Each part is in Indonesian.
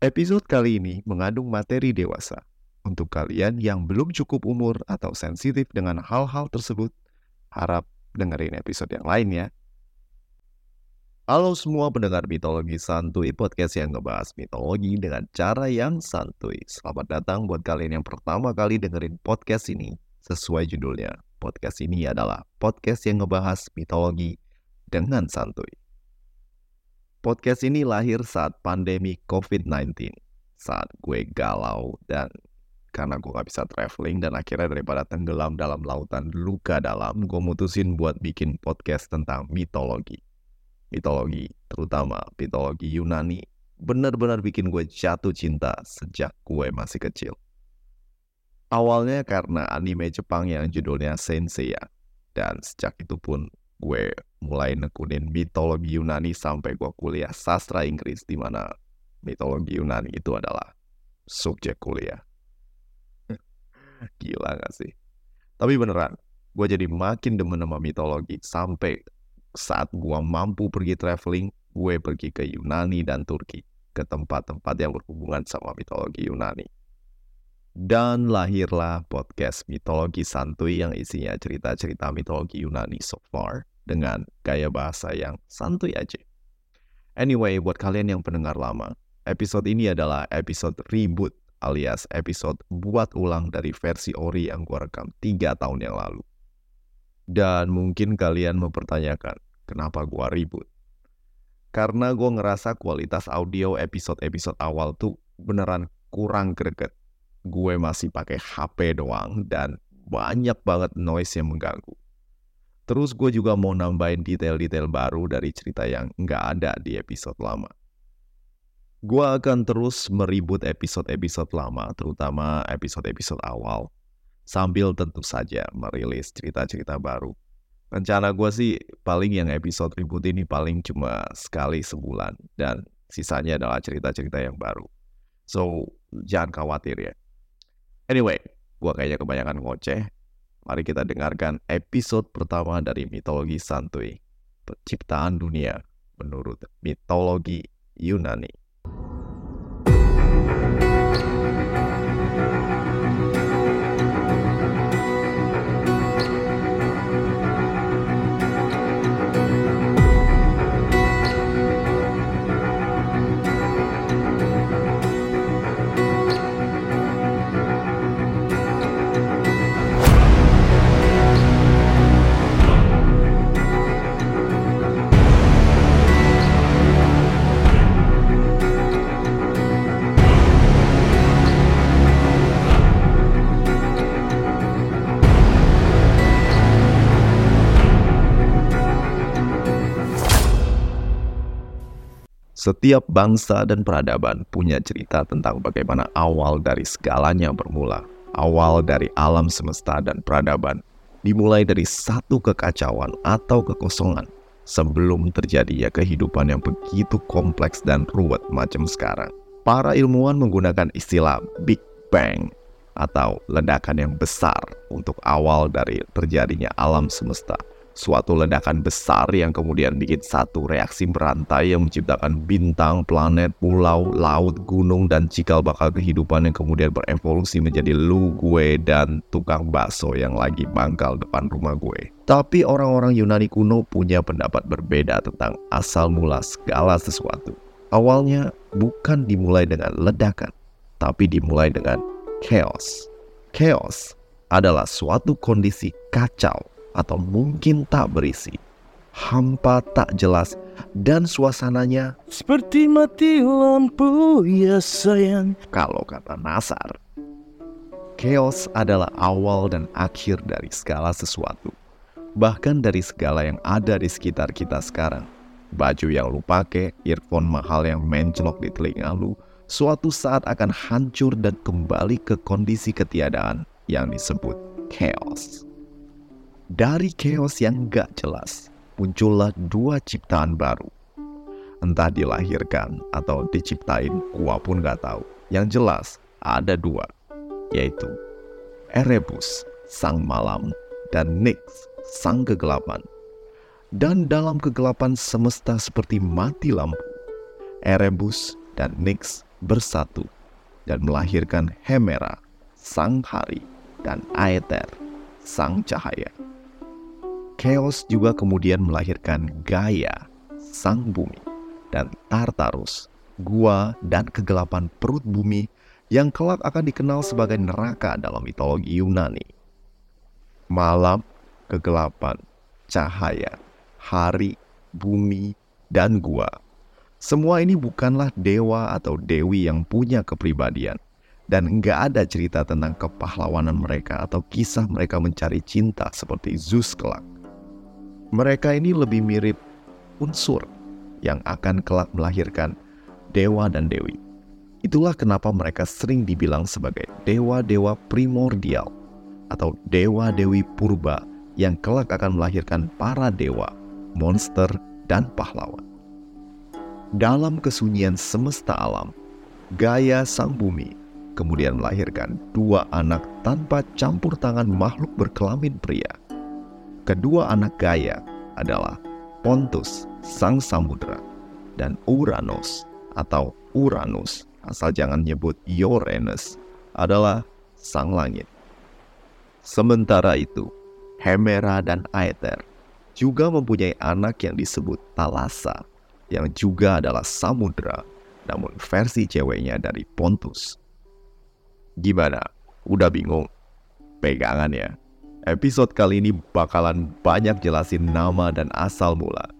Episode kali ini mengandung materi dewasa. Untuk kalian yang belum cukup umur atau sensitif dengan hal-hal tersebut, harap dengerin episode yang lain ya. Halo semua pendengar mitologi santuy podcast yang ngebahas mitologi dengan cara yang santuy. Selamat datang buat kalian yang pertama kali dengerin podcast ini. Sesuai judulnya, podcast ini adalah podcast yang ngebahas mitologi dengan santuy. Podcast ini lahir saat pandemi COVID-19. Saat gue galau dan karena gue gak bisa traveling dan akhirnya daripada tenggelam dalam lautan luka dalam, gue mutusin buat bikin podcast tentang mitologi. Mitologi, terutama mitologi Yunani, benar-benar bikin gue jatuh cinta sejak gue masih kecil. Awalnya karena anime Jepang yang judulnya Senseiya, dan sejak itu pun gue mulai nekunin mitologi Yunani sampai gue kuliah sastra Inggris di mana mitologi Yunani itu adalah subjek kuliah. Gila gak sih? Tapi beneran, gue jadi makin demen sama mitologi sampai saat gue mampu pergi traveling, gue pergi ke Yunani dan Turki, ke tempat-tempat yang berhubungan sama mitologi Yunani. Dan lahirlah podcast Mitologi Santuy yang isinya cerita-cerita mitologi Yunani so far dengan gaya bahasa yang santuy aja. Anyway, buat kalian yang pendengar lama, episode ini adalah episode reboot alias episode buat ulang dari versi ori yang gue rekam 3 tahun yang lalu. Dan mungkin kalian mempertanyakan, kenapa gue ribut? Karena gue ngerasa kualitas audio episode-episode awal tuh beneran kurang greget. Gue masih pakai HP doang dan banyak banget noise yang mengganggu. Terus gue juga mau nambahin detail-detail baru dari cerita yang nggak ada di episode lama. Gue akan terus meribut episode-episode lama, terutama episode-episode awal, sambil tentu saja merilis cerita-cerita baru. Rencana gue sih paling yang episode ribut ini paling cuma sekali sebulan, dan sisanya adalah cerita-cerita yang baru. So, jangan khawatir ya. Anyway, gue kayaknya kebanyakan ngoceh, Mari kita dengarkan episode pertama dari mitologi santuy, penciptaan dunia menurut mitologi Yunani. Setiap bangsa dan peradaban punya cerita tentang bagaimana awal dari segalanya bermula. Awal dari alam semesta dan peradaban dimulai dari satu kekacauan atau kekosongan sebelum terjadinya kehidupan yang begitu kompleks dan ruwet macam sekarang. Para ilmuwan menggunakan istilah Big Bang atau ledakan yang besar untuk awal dari terjadinya alam semesta suatu ledakan besar yang kemudian bikin satu reaksi berantai yang menciptakan bintang, planet, pulau, laut, gunung, dan cikal bakal kehidupan yang kemudian berevolusi menjadi lu, gue, dan tukang bakso yang lagi mangkal depan rumah gue. Tapi orang-orang Yunani kuno punya pendapat berbeda tentang asal mula segala sesuatu. Awalnya bukan dimulai dengan ledakan, tapi dimulai dengan chaos. Chaos adalah suatu kondisi kacau atau mungkin tak berisi, hampa tak jelas, dan suasananya seperti mati lampu ya sayang. Kalau kata Nasar, chaos adalah awal dan akhir dari segala sesuatu. Bahkan dari segala yang ada di sekitar kita sekarang. Baju yang lu pakai, earphone mahal yang mencelok di telinga lu, suatu saat akan hancur dan kembali ke kondisi ketiadaan yang disebut chaos. Dari chaos yang gak jelas, muncullah dua ciptaan baru. Entah dilahirkan atau diciptain, gua pun gak tahu. Yang jelas, ada dua, yaitu Erebus, sang malam, dan Nyx, sang kegelapan. Dan dalam kegelapan semesta seperti mati lampu, Erebus dan Nyx bersatu dan melahirkan Hemera, sang hari, dan Aether, sang cahaya. Chaos juga kemudian melahirkan Gaia, sang bumi, dan Tartarus, gua dan kegelapan perut bumi yang kelak akan dikenal sebagai neraka dalam mitologi Yunani. Malam, kegelapan, cahaya, hari, bumi, dan gua. Semua ini bukanlah dewa atau dewi yang punya kepribadian. Dan nggak ada cerita tentang kepahlawanan mereka atau kisah mereka mencari cinta seperti Zeus kelak. Mereka ini lebih mirip unsur yang akan kelak melahirkan dewa dan dewi. Itulah kenapa mereka sering dibilang sebagai dewa-dewa primordial atau dewa-dewi purba yang kelak akan melahirkan para dewa, monster, dan pahlawan. Dalam kesunyian semesta alam, Gaia sang bumi kemudian melahirkan dua anak tanpa campur tangan makhluk berkelamin pria. Kedua anak Gaia adalah Pontus sang samudra dan Uranus atau Uranus asal jangan nyebut Uranus adalah sang langit. Sementara itu, Hemera dan Aether juga mempunyai anak yang disebut Talasa, yang juga adalah samudra, namun versi ceweknya dari Pontus. Gimana? Udah bingung? Pegangan ya. Episode kali ini bakalan banyak jelasin nama dan asal mula.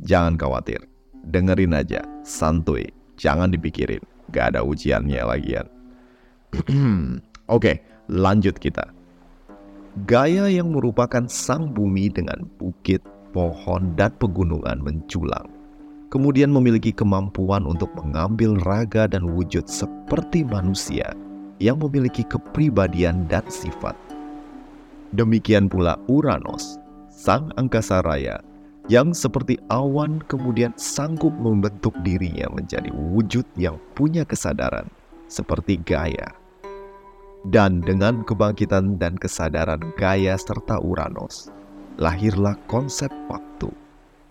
Jangan khawatir, dengerin aja, santuy, jangan dipikirin, gak ada ujiannya lagian. Oke, lanjut kita. Gaya yang merupakan sang bumi dengan bukit, pohon, dan pegunungan menculang. Kemudian memiliki kemampuan untuk mengambil raga dan wujud seperti manusia yang memiliki kepribadian dan sifat. Demikian pula Uranus, sang angkasa raya, yang seperti awan kemudian sanggup membentuk dirinya menjadi wujud yang punya kesadaran, seperti Gaia dan dengan kebangkitan dan kesadaran Gaia serta Uranus, lahirlah konsep waktu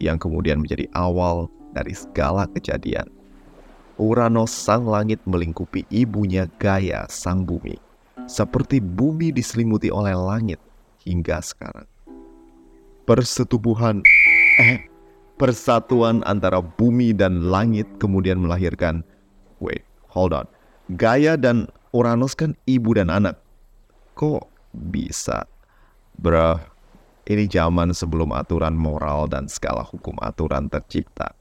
yang kemudian menjadi awal dari segala kejadian. Uranus sang langit melingkupi ibunya Gaia sang bumi, seperti bumi diselimuti oleh langit hingga sekarang. Persetubuhan, eh, persatuan antara bumi dan langit kemudian melahirkan, wait, hold on, Gaia dan Uranus kan ibu dan anak. Kok bisa? Bruh, ini zaman sebelum aturan moral dan skala hukum aturan tercipta.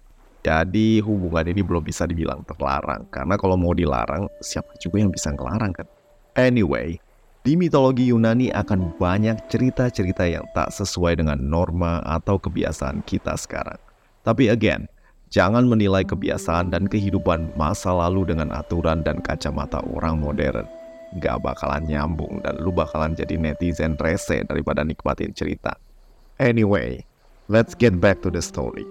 Jadi hubungan ini belum bisa dibilang terlarang. Karena kalau mau dilarang, siapa juga yang bisa ngelarang kan? Anyway, di mitologi Yunani akan banyak cerita-cerita yang tak sesuai dengan norma atau kebiasaan kita sekarang. Tapi again, Jangan menilai kebiasaan dan kehidupan masa lalu dengan aturan dan kacamata orang modern. Gak bakalan nyambung dan lu bakalan jadi netizen rese daripada nikmatin cerita. Anyway, let's get back to the story.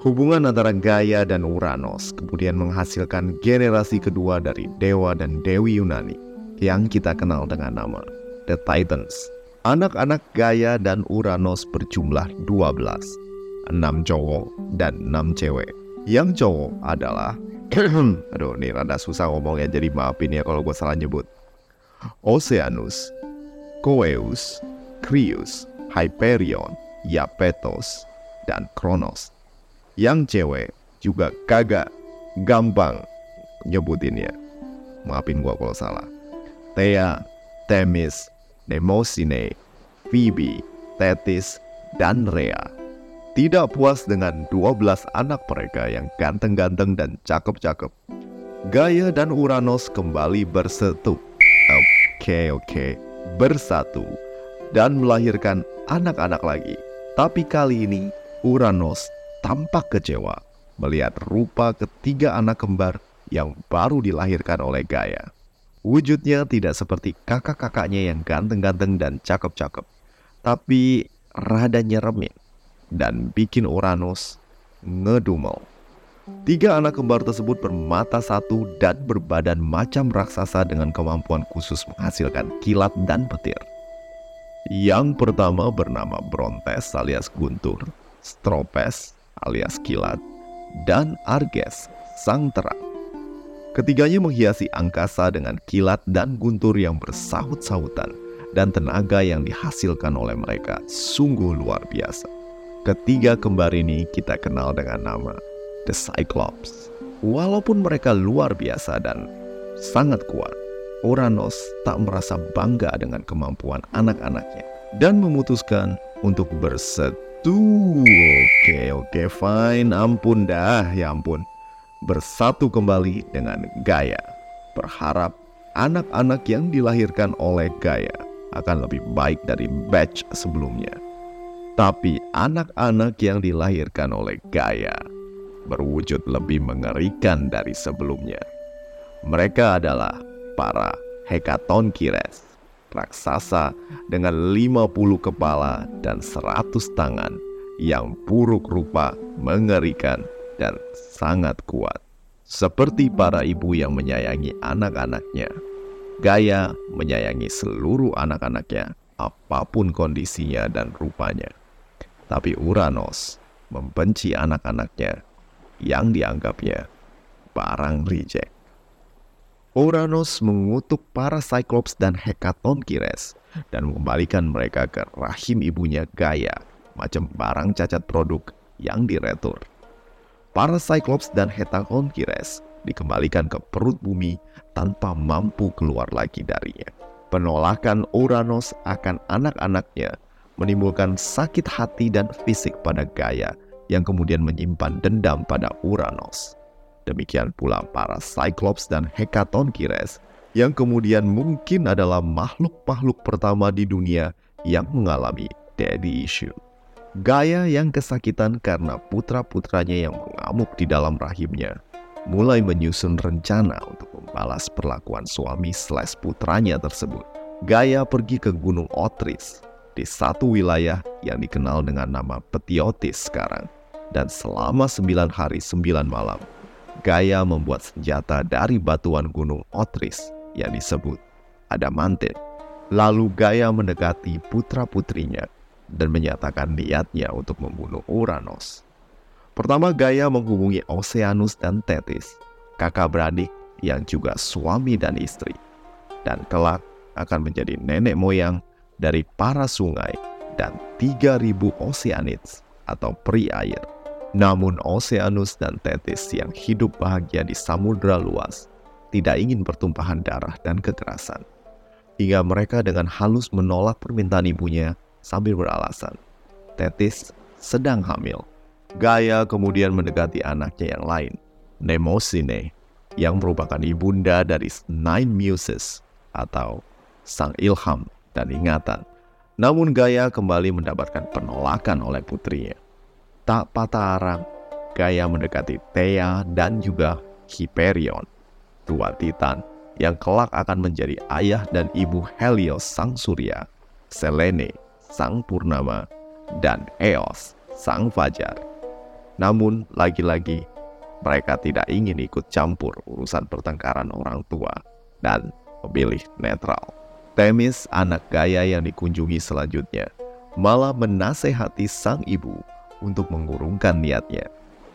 Hubungan antara Gaia dan Uranus kemudian menghasilkan generasi kedua dari dewa dan dewi Yunani yang kita kenal dengan nama The Titans. Anak-anak Gaia dan Uranus berjumlah 12, 6 cowok dan 6 cewek. Yang cowok adalah Aduh, ini rada susah ngomongnya jadi maafin ya kalau gue salah nyebut. Oceanus, Coeus, Crius, Hyperion, Iapetos, dan Kronos. Yang cewek juga kagak gampang nyebutinnya. Maafin gue kalau salah. Thea, Themis, Nemosine, Phoebe, Thetis, dan Rhea. Tidak puas dengan 12 anak mereka yang ganteng-ganteng dan cakep-cakep, Gaia dan Uranus kembali bersetu. Oke, oke, bersatu dan melahirkan anak-anak lagi. Tapi kali ini Uranus tampak kecewa melihat rupa ketiga anak kembar yang baru dilahirkan oleh Gaia. Wujudnya tidak seperti kakak-kakaknya yang ganteng-ganteng dan cakep-cakep, tapi rada nyeremin dan bikin Uranus ngedumel. Tiga anak kembar tersebut bermata satu dan berbadan macam raksasa dengan kemampuan khusus menghasilkan kilat dan petir. Yang pertama bernama Brontes alias Guntur, Stropes alias Kilat, dan Arges sang terang. Ketiganya menghiasi angkasa dengan kilat dan guntur yang bersahut-sahutan dan tenaga yang dihasilkan oleh mereka sungguh luar biasa. Ketiga kembar ini kita kenal dengan nama The Cyclops. Walaupun mereka luar biasa dan sangat kuat, Uranus tak merasa bangga dengan kemampuan anak-anaknya dan memutuskan untuk bersetu. Oke, oke, fine. Ampun dah, ya ampun bersatu kembali dengan Gaia, berharap anak-anak yang dilahirkan oleh Gaia akan lebih baik dari batch sebelumnya. Tapi anak-anak yang dilahirkan oleh Gaia berwujud lebih mengerikan dari sebelumnya. Mereka adalah para Hekatonkires, raksasa dengan 50 kepala dan 100 tangan yang buruk rupa, mengerikan, dan sangat kuat. Seperti para ibu yang menyayangi anak-anaknya, Gaya menyayangi seluruh anak-anaknya apa pun kondisinya dan rupanya. Tapi Uranus membenci anak-anaknya yang dianggapnya barang reject. Uranus mengutuk para Cyclops dan Hekatonkires dan mengembalikan mereka ke rahim ibunya Gaia, macam barang cacat produk yang diretur. Para Cyclops dan Hekatonkires dikembalikan ke perut bumi tanpa mampu keluar lagi darinya. Penolakan Uranus akan anak-anaknya menimbulkan sakit hati dan fisik pada Gaia yang kemudian menyimpan dendam pada Uranus. Demikian pula para Cyclops dan Hekatonkires yang kemudian mungkin adalah makhluk-makhluk pertama di dunia yang mengalami daddy issue. Gaya yang kesakitan karena putra-putranya yang mengamuk di dalam rahimnya mulai menyusun rencana untuk membalas perlakuan suami slash putranya tersebut. Gaya pergi ke Gunung Otris di satu wilayah yang dikenal dengan nama Petiotis sekarang. Dan selama sembilan hari sembilan malam, Gaya membuat senjata dari batuan Gunung Otris yang disebut Adamantin. Lalu Gaya mendekati putra-putrinya dan menyatakan niatnya untuk membunuh Uranus. Pertama Gaia menghubungi Oceanus dan Thetis, kakak beradik yang juga suami dan istri, dan kelak akan menjadi nenek moyang dari para sungai dan 3000 Oceanids atau peri air. Namun Oceanus dan Thetis yang hidup bahagia di samudera luas tidak ingin pertumpahan darah dan kekerasan. Hingga mereka dengan halus menolak permintaan ibunya sambil beralasan, Tetis sedang hamil. Gaia kemudian mendekati anaknya yang lain, Nemosine, yang merupakan ibunda dari Nine Muses atau sang ilham dan ingatan. Namun Gaia kembali mendapatkan penolakan oleh putrinya. Tak patah arang, Gaia mendekati Thea dan juga Hyperion, dua titan yang kelak akan menjadi ayah dan ibu Helios sang surya, Selene sang purnama, dan Eos, sang fajar. Namun, lagi-lagi, mereka tidak ingin ikut campur urusan pertengkaran orang tua dan memilih netral. Temis, anak Gaya yang dikunjungi selanjutnya, malah menasehati sang ibu untuk mengurungkan niatnya.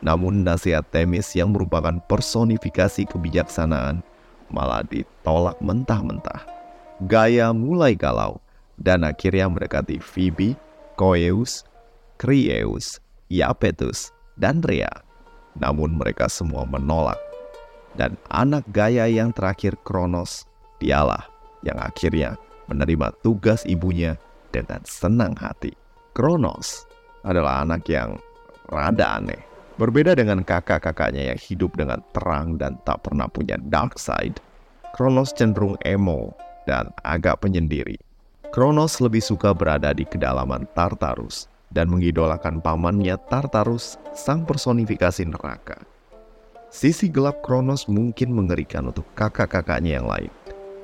Namun nasihat Temis yang merupakan personifikasi kebijaksanaan malah ditolak mentah-mentah. Gaya mulai galau dan akhirnya mendekati Phoebe, Coeus, Crieus, Iapetus, dan Rhea. Namun mereka semua menolak. Dan anak Gaya yang terakhir Kronos, dialah yang akhirnya menerima tugas ibunya dengan senang hati. Kronos adalah anak yang rada aneh. Berbeda dengan kakak-kakaknya yang hidup dengan terang dan tak pernah punya dark side, Kronos cenderung emo dan agak penyendiri. Kronos lebih suka berada di kedalaman Tartarus dan mengidolakan pamannya Tartarus, sang personifikasi neraka. Sisi gelap Kronos mungkin mengerikan untuk kakak-kakaknya yang lain,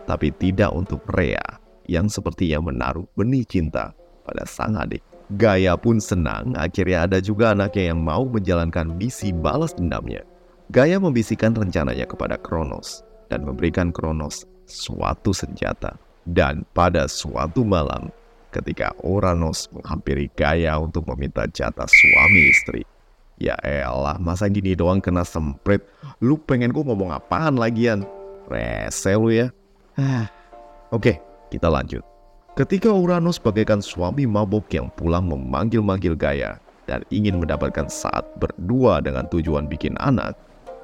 tapi tidak untuk Rhea yang sepertinya menaruh benih cinta pada sang adik. Gaya pun senang akhirnya ada juga anaknya yang mau menjalankan misi balas dendamnya. Gaya membisikkan rencananya kepada Kronos dan memberikan Kronos suatu senjata dan pada suatu malam, ketika Uranus menghampiri Gaia untuk meminta jatah suami istri, Ya elah, masa gini doang kena semprit? Lu pengen gue ngomong apaan lagian? Rese lu ya. Oke, kita lanjut. Ketika Uranus bagaikan suami mabuk yang pulang memanggil-manggil Gaia dan ingin mendapatkan saat berdua dengan tujuan bikin anak,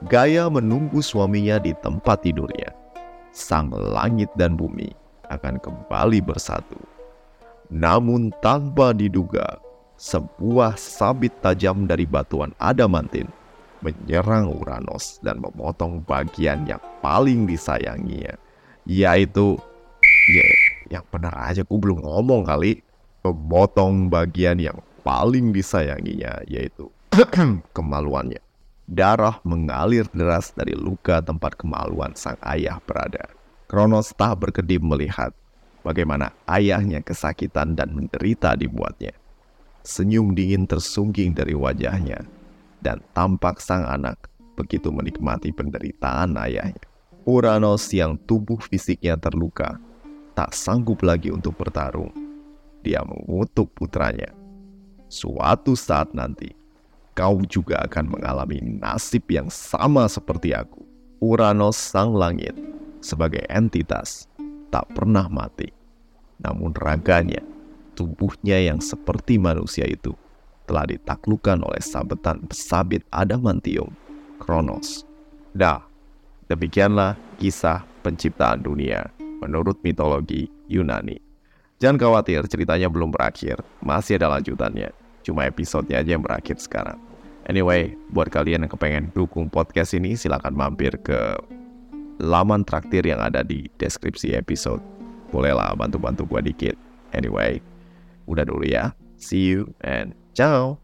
Gaia menunggu suaminya di tempat tidurnya. Sang langit dan bumi akan kembali bersatu. Namun tanpa diduga, sebuah sabit tajam dari batuan adamantin menyerang Uranus dan memotong bagian yang paling disayanginya, yaitu ya, yang benar aja gue belum ngomong kali memotong bagian yang paling disayanginya yaitu kemaluannya. Darah mengalir deras dari luka tempat kemaluan sang ayah berada. Kronos tak berkedip melihat bagaimana ayahnya kesakitan dan menderita dibuatnya. Senyum dingin tersungging dari wajahnya, dan tampak sang anak begitu menikmati penderitaan ayahnya. Uranos yang tubuh fisiknya terluka, tak sanggup lagi untuk bertarung. Dia mengutuk putranya. Suatu saat nanti, kau juga akan mengalami nasib yang sama seperti aku. Uranos sang langit sebagai entitas tak pernah mati. Namun raganya, tubuhnya yang seperti manusia itu telah ditaklukkan oleh sabetan pesabit adamantium, Kronos. Dah, demikianlah kisah penciptaan dunia menurut mitologi Yunani. Jangan khawatir, ceritanya belum berakhir. Masih ada lanjutannya. Cuma episodenya aja yang berakhir sekarang. Anyway, buat kalian yang kepengen dukung podcast ini, silahkan mampir ke laman traktir yang ada di deskripsi episode. Bolehlah bantu-bantu gua dikit. Anyway, udah dulu ya. See you and ciao.